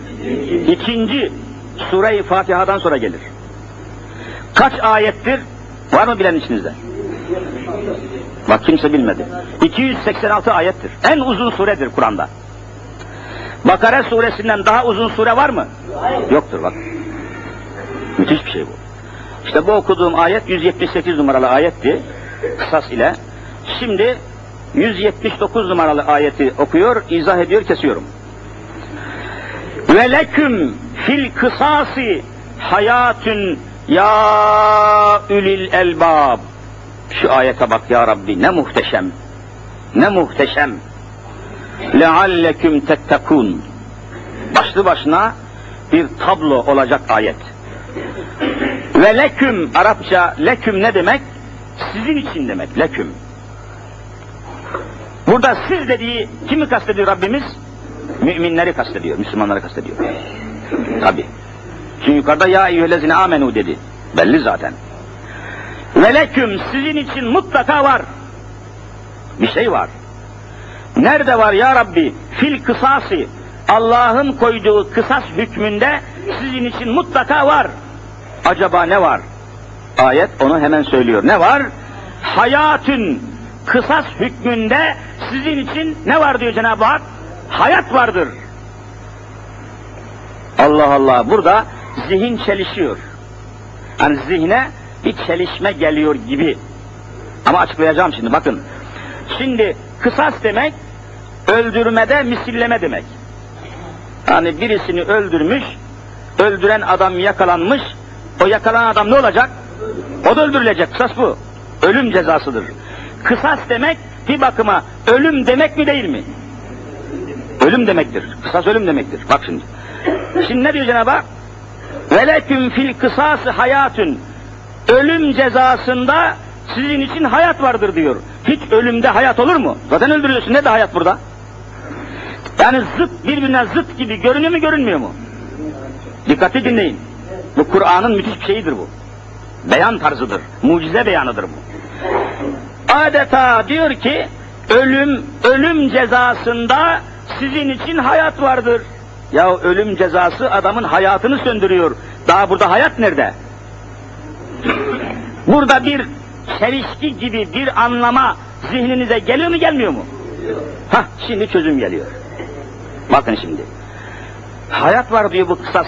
İkinci sure-i Fatiha'dan sonra gelir. Kaç ayettir? Var mı bilen içinizde? Bak kimse bilmedi. 286 ayettir. En uzun suredir Kur'an'da. Bakara suresinden daha uzun sure var mı? Yoktur bak. Müthiş bir şey bu. İşte bu okuduğum ayet 178 numaralı ayetti. Kısas ile. Şimdi 179 numaralı ayeti okuyor, izah ediyor, kesiyorum. Ve leküm fil kısasi hayatün ya ülil elbab. Şu ayete bak ya Rabbi ne muhteşem. Ne muhteşem. Lealleküm tettekun. Başlı başına bir tablo olacak ayet. Ve leküm Arapça leküm ne demek? Sizin için demek leküm. Burada siz dediği kimi kastediyor Rabbimiz? Müminleri kastediyor, Müslümanları kastediyor. Tabi. Çünkü yukarıda ya eyyühellezine amenu dedi. Belli zaten. Ve leküm sizin için mutlaka var. Bir şey var. Nerede var ya Rabbi? Fil kısası. Allah'ın koyduğu kısas hükmünde sizin için mutlaka var. Acaba ne var? Ayet onu hemen söylüyor. Ne var? Hayatün kısas hükmünde sizin için ne var diyor Cenab-ı Hak? Hayat vardır. Allah Allah burada zihin çelişiyor. Hani zihne bir çelişme geliyor gibi. Ama açıklayacağım şimdi bakın. Şimdi kısas demek öldürmede misilleme demek. Yani birisini öldürmüş, öldüren adam yakalanmış, o yakalanan adam ne olacak? O da öldürülecek, kısas bu. Ölüm cezasıdır. Kısas demek bir bakıma ölüm demek mi değil mi? Ölüm demektir. Kısas ölüm demektir. Bak şimdi. Şimdi ne diyor Cenab-ı Hak? Veleküm fil kısası hayatün. Ölüm cezasında sizin için hayat vardır diyor. Hiç ölümde hayat olur mu? Zaten öldürüyorsun. Ne de hayat burada? Yani zıt birbirine zıt gibi görünüyor mu görünmüyor mu? Dikkatli dinleyin. Bu Kur'an'ın müthiş bir şeyidir bu. Beyan tarzıdır. Mucize beyanıdır bu. Adeta diyor ki ölüm ölüm cezasında sizin için hayat vardır. Ya ölüm cezası adamın hayatını söndürüyor. Daha burada hayat nerede? Burada bir çelişki gibi bir anlama zihninize geliyor mu gelmiyor mu? Hah şimdi çözüm geliyor. Bakın şimdi. Hayat var diyor bu kısas.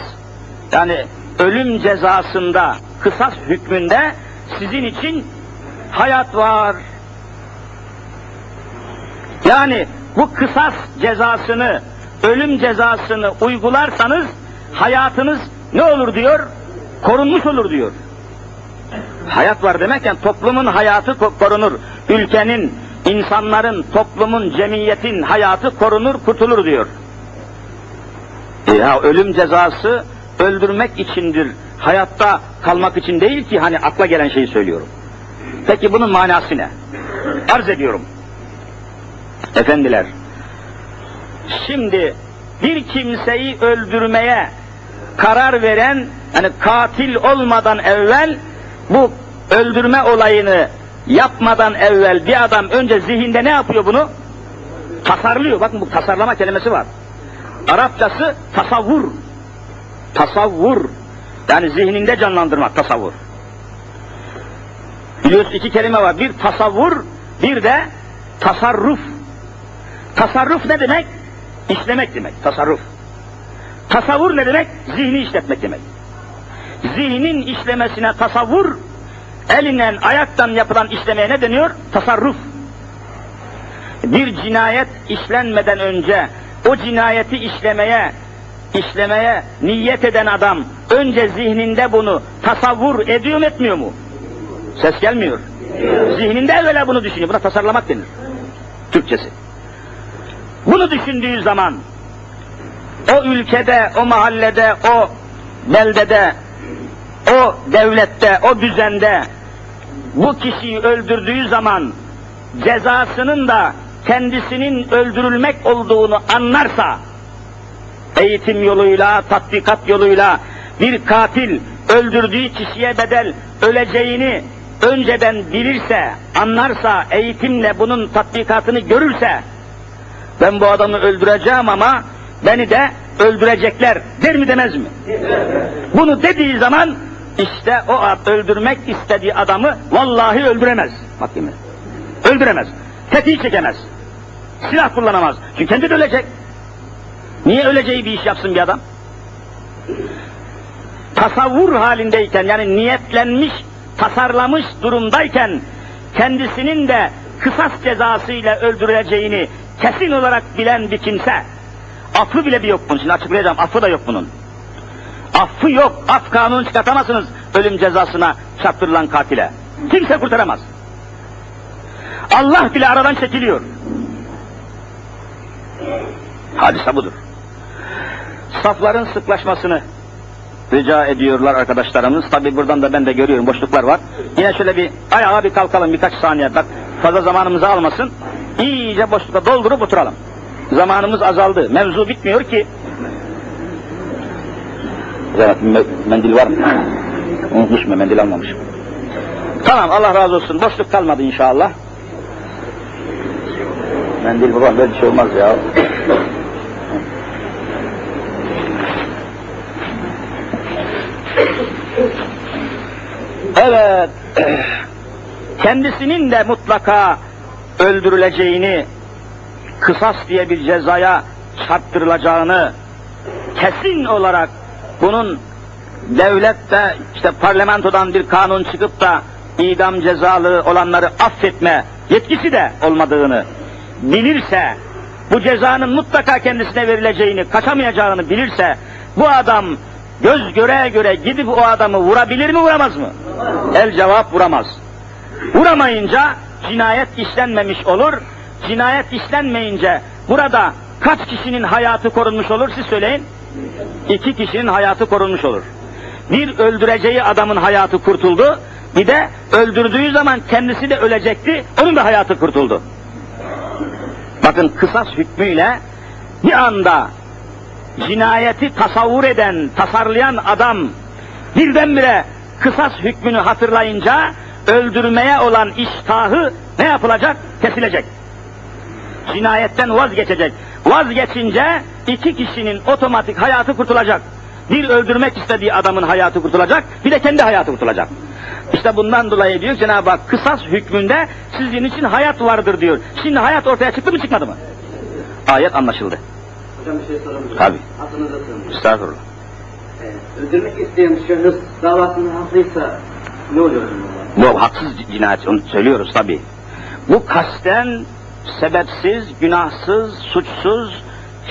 Yani ölüm cezasında, kısas hükmünde sizin için hayat var. Yani bu kısas cezasını, ölüm cezasını uygularsanız hayatınız ne olur diyor? Korunmuş olur diyor. Hayat var demek yani toplumun hayatı korunur. Ülkenin, insanların, toplumun, cemiyetin hayatı korunur, kurtulur diyor. Ya ölüm cezası öldürmek içindir. Hayatta kalmak için değil ki hani akla gelen şeyi söylüyorum. Peki bunun manası ne? Arz ediyorum. Efendiler, şimdi bir kimseyi öldürmeye karar veren, hani katil olmadan evvel bu öldürme olayını yapmadan evvel bir adam önce zihinde ne yapıyor bunu? Tasarlıyor. Bakın bu tasarlama kelimesi var. Arapçası tasavvur. Tasavvur. Yani zihninde canlandırmak, tasavvur. Biliyorsun iki kelime var. Bir tasavvur, bir de tasarruf. Tasarruf ne demek? İşlemek demek, tasarruf. Tasavvur ne demek? Zihni işletmek demek. Zihnin işlemesine tasavvur, elinden ayaktan yapılan işlemeye ne deniyor? Tasarruf. Bir cinayet işlenmeden önce o cinayeti işlemeye, işlemeye niyet eden adam önce zihninde bunu tasavvur ediyor mu etmiyor mu? Ses gelmiyor. Zihninde evvela bunu düşünüyor. Buna tasarlamak denir. Türkçesi. Bunu düşündüğü zaman o ülkede, o mahallede, o beldede, o devlette, o düzende bu kişiyi öldürdüğü zaman cezasının da kendisinin öldürülmek olduğunu anlarsa eğitim yoluyla, tatbikat yoluyla bir katil öldürdüğü kişiye bedel öleceğini önceden bilirse, anlarsa, eğitimle bunun tatbikatını görürse ben bu adamı öldüreceğim ama beni de öldürecekler der mi demez mi? Bunu dediği zaman işte o öldürmek istediği adamı vallahi öldüremez. Bakayım. Öldüremez. Tetiği çekemez. Silah kullanamaz. Çünkü kendi de ölecek. Niye öleceği bir iş yapsın bir adam? Tasavvur halindeyken yani niyetlenmiş, tasarlamış durumdayken kendisinin de kısas cezasıyla öldürüleceğini kesin olarak bilen bir kimse, affı bile bir yok bunun. Şimdi açıklayacağım, affı da yok bunun. Affı yok, af kanunu çıkartamazsınız ölüm cezasına çarptırılan katile. Kimse kurtaramaz. Allah bile aradan çekiliyor. Hadise budur. Safların sıklaşmasını rica ediyorlar arkadaşlarımız. Tabi buradan da ben de görüyorum boşluklar var. Yine şöyle bir ayağa bir kalkalım birkaç saniye. Bak fazla zamanımızı almasın. İyice boşlukta doldurup oturalım. Zamanımız azaldı. Mevzu bitmiyor ki. Evet, mendil var mı? Unutmuş mu? Mendil almamışım. Tamam Allah razı olsun. Boşluk kalmadı inşallah. Mendil babam böyle bir şey olmaz ya. Evet. Kendisinin de mutlaka öldürüleceğini, kısas diye bir cezaya çarptırılacağını kesin olarak bunun devlette işte parlamentodan bir kanun çıkıp da idam cezalı olanları affetme yetkisi de olmadığını bilirse, bu cezanın mutlaka kendisine verileceğini, kaçamayacağını bilirse, bu adam göz göre göre gidip o adamı vurabilir mi vuramaz mı? El cevap vuramaz. Vuramayınca cinayet işlenmemiş olur. Cinayet işlenmeyince burada kaç kişinin hayatı korunmuş olur siz söyleyin. İki kişinin hayatı korunmuş olur. Bir öldüreceği adamın hayatı kurtuldu. Bir de öldürdüğü zaman kendisi de ölecekti. Onun da hayatı kurtuldu. Bakın kısas hükmüyle bir anda cinayeti tasavvur eden, tasarlayan adam birdenbire kısas hükmünü hatırlayınca öldürmeye olan iştahı ne yapılacak? Kesilecek. Cinayetten vazgeçecek. Vazgeçince iki kişinin otomatik hayatı kurtulacak. Bir öldürmek istediği adamın hayatı kurtulacak, bir de kendi hayatı kurtulacak. İşte bundan dolayı diyor Cenab-ı Hak kısas hükmünde sizin için hayat vardır diyor. Şimdi hayat ortaya çıktı mı çıkmadı mı? Ayet anlaşıldı. Hocam bir şey sorabilir Tabii. Adınıza sığınmış. Estağfurullah. Ee, öldürmek isteyen şahıs davasının haklıysa ne oluyor bunlar? Bu haksız cinayet, onu söylüyoruz tabi. Bu kasten, sebepsiz, günahsız, suçsuz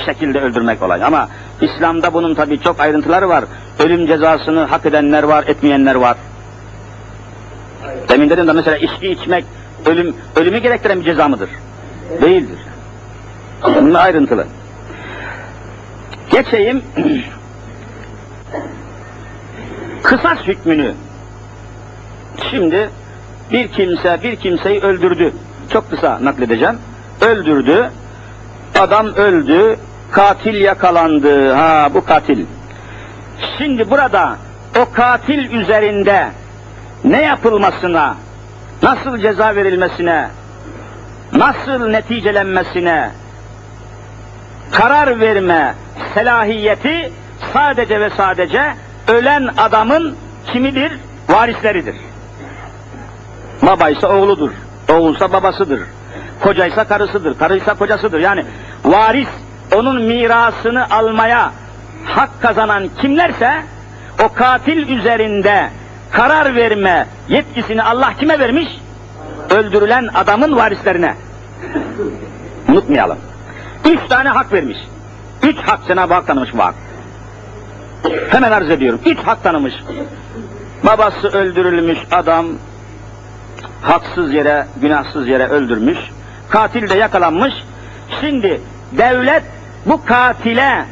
şekilde öldürmek olay. Ama İslam'da bunun tabi çok ayrıntıları var. Ölüm cezasını hak edenler var, etmeyenler var. Demin dedim de mesela içki içmek ölüm ölümü gerektiren bir ceza mıdır? Değildir. Bunun ayrıntılı. Geçeyim kısas hükmünü Şimdi bir kimse bir kimseyi öldürdü. Çok kısa nakledeceğim. Öldürdü. Adam öldü. Katil yakalandı. Ha bu katil. Şimdi burada o katil üzerinde ne yapılmasına, nasıl ceza verilmesine, nasıl neticelenmesine karar verme selahiyeti sadece ve sadece ölen adamın kimidir? Varisleridir. Babaysa oğludur, oğulsa babasıdır, kocaysa karısıdır, karıysa kocasıdır. Yani varis onun mirasını almaya hak kazanan kimlerse o katil üzerinde karar verme yetkisini Allah kime vermiş? Öldürülen adamın varislerine. Unutmayalım. Üç tane hak vermiş. Üç hak Cenab-ı Hak tanımış bu hak. Hemen arz ediyorum. Üç hak tanımış. Babası öldürülmüş adam haksız yere, günahsız yere öldürmüş. Katil de yakalanmış. Şimdi devlet bu katile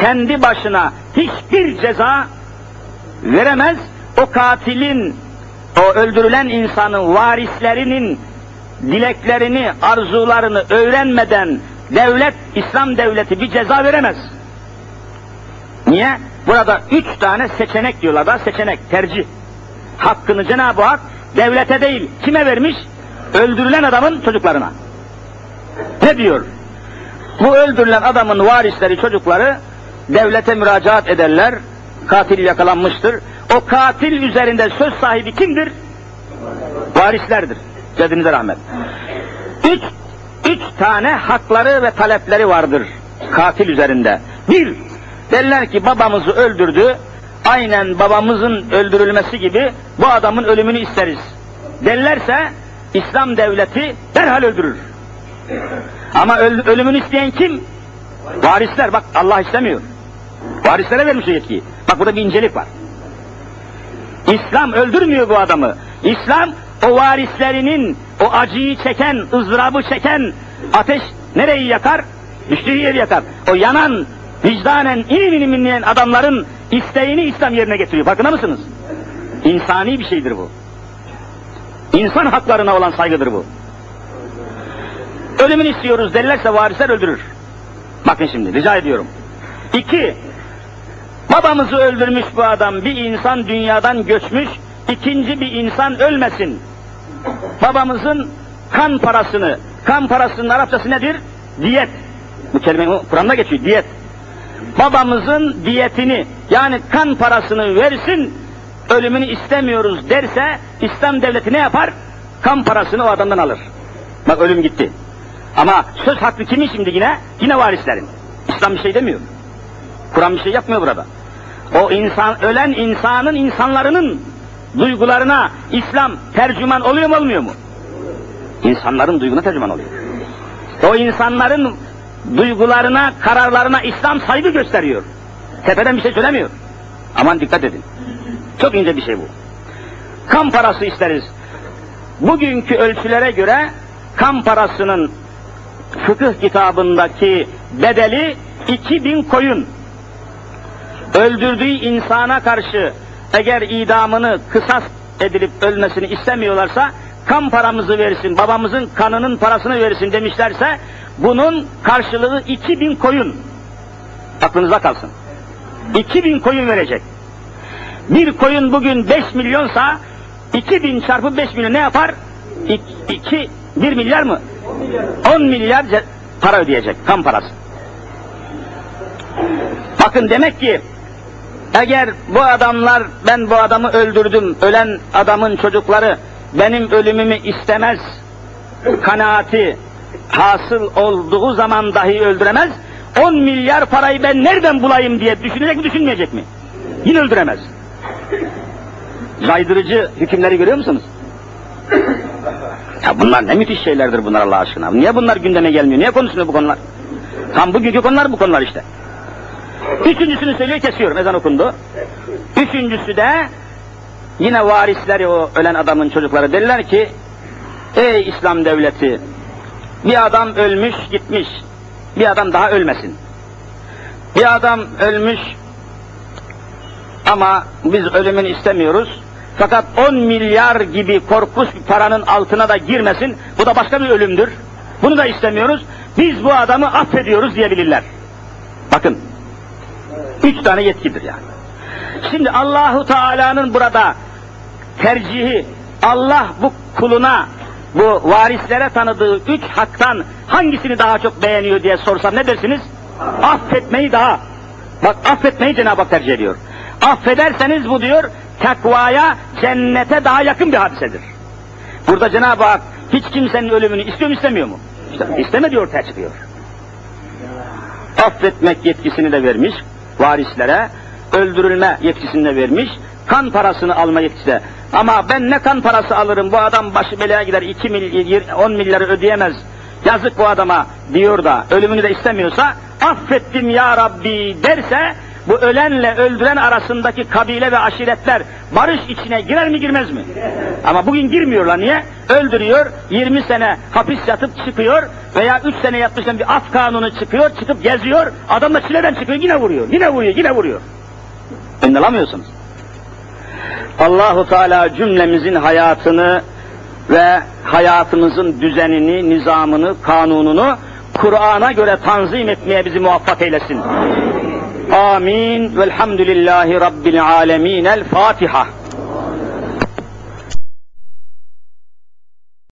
kendi başına hiçbir ceza veremez. O katilin, o öldürülen insanın varislerinin dileklerini, arzularını öğrenmeden devlet, İslam devleti bir ceza veremez. Niye? Burada üç tane seçenek diyorlar da seçenek, tercih. Hakkını Cenab-ı Hak devlete değil, kime vermiş? Öldürülen adamın çocuklarına. Ne diyor? Bu öldürülen adamın varisleri, çocukları devlete müracaat ederler. Katil yakalanmıştır. O katil üzerinde söz sahibi kimdir? Varislerdir. Cedinize rahmet. Üç, üç tane hakları ve talepleri vardır katil üzerinde. Bir, derler ki babamızı öldürdü, aynen babamızın öldürülmesi gibi bu adamın ölümünü isteriz. Derlerse İslam devleti derhal öldürür. Ama öl- ölümünü isteyen kim? Varisler. Bak Allah istemiyor. Varislere vermiş o yetkiyi. Bak burada bir incelik var. İslam öldürmüyor bu adamı. İslam o varislerinin o acıyı çeken, ızdırabı çeken ateş nereyi yakar? Düştüğü yeri yakar. O yanan, vicdanen inim inim inleyen adamların isteğini İslam yerine getiriyor. Farkında mısınız? İnsani bir şeydir bu. İnsan haklarına olan saygıdır bu. Ölümünü istiyoruz derlerse varisler öldürür. Bakın şimdi rica ediyorum. İki, babamızı öldürmüş bu adam bir insan dünyadan göçmüş, ikinci bir insan ölmesin. Babamızın kan parasını, kan parasının Arapçası nedir? Diyet. Bu kelime Kur'an'da geçiyor, diyet. Babamızın diyetini, yani kan parasını versin, ölümünü istemiyoruz derse, İslam devleti ne yapar? Kan parasını o adamdan alır. Bak ölüm gitti. Ama söz hakkı kimin şimdi yine? Yine varislerin. İslam bir şey demiyor. Kur'an bir şey yapmıyor burada. O insan, ölen insanın, insanların duygularına İslam tercüman oluyor mu olmuyor mu? İnsanların duyguna tercüman oluyor. O insanların duygularına, kararlarına İslam saygı gösteriyor. Tepeden bir şey söylemiyor. Aman dikkat edin. Çok ince bir şey bu. Kan parası isteriz. Bugünkü ölçülere göre kan parasının fıkıh kitabındaki bedeli 2000 koyun. Öldürdüğü insana karşı eğer idamını kısas edilip ölmesini istemiyorlarsa kan paramızı versin, babamızın kanının parasını versin demişlerse bunun karşılığı 2000 koyun. Aklınıza kalsın. 2000 koyun verecek. Bir koyun bugün 5 milyonsa 2000 çarpı 5 milyon ne yapar? 2 1 milyar mı? 10 milyar ce- para ödeyecek kan parası. Bakın demek ki eğer bu adamlar ben bu adamı öldürdüm, ölen adamın çocukları benim ölümümü istemez kanaati hasıl olduğu zaman dahi öldüremez. 10 milyar parayı ben nereden bulayım diye düşünecek mi düşünmeyecek mi? Yine öldüremez. Caydırıcı hükümleri görüyor musunuz? Ya bunlar ne müthiş şeylerdir bunlar Allah aşkına. Niye bunlar gündeme gelmiyor? Niye konuşmuyor bu konular? Tam bugünkü konular bu konular işte. Üçüncüsünü söylüyor kesiyorum ezan okundu. Üçüncüsü de yine varisleri o ölen adamın çocukları derler ki ey İslam devleti bir adam ölmüş gitmiş bir adam daha ölmesin. Bir adam ölmüş ama biz ölümünü istemiyoruz. Fakat 10 milyar gibi korkunç bir paranın altına da girmesin. Bu da başka bir ölümdür. Bunu da istemiyoruz. Biz bu adamı affediyoruz diyebilirler. Bakın. Üç tane yetkidir yani. Şimdi Allahu Teala'nın burada tercihi Allah bu kuluna bu varislere tanıdığı üç haktan hangisini daha çok beğeniyor diye sorsam ne dersiniz? Affetmeyi daha. Bak affetmeyi Cenab-ı Hak tercih ediyor. Affederseniz bu diyor takvaya, cennete daha yakın bir hadisedir. Burada Cenab-ı Hak hiç kimsenin ölümünü istiyor mu istemiyor mu? İşte isteme diyor ortaya çıkıyor. Affetmek yetkisini de vermiş varislere, öldürülme yetkisini vermiş, kan parasını alma yetkisi. Ama ben ne kan parası alırım, bu adam başı belaya gider, 2 mil, 10 milyarı ödeyemez, yazık bu adama diyor da ölümünü de istemiyorsa, affettim ya Rabbi derse, bu ölenle öldüren arasındaki kabile ve aşiretler barış içine girer mi girmez mi? Ama bugün girmiyorlar niye? Öldürüyor, 20 sene hapis yatıp çıkıyor veya 3 sene yatmıştan bir af kanunu çıkıyor, çıkıp geziyor, adam da çileden çıkıyor yine vuruyor, yine vuruyor, yine vuruyor. Önüne alamıyorsunuz. Allahu Teala cümlemizin hayatını ve hayatımızın düzenini, nizamını, kanununu Kur'an'a göre tanzim etmeye bizi muvaffak eylesin. آمين. والحمد لله رب العالمين. الفاتحة.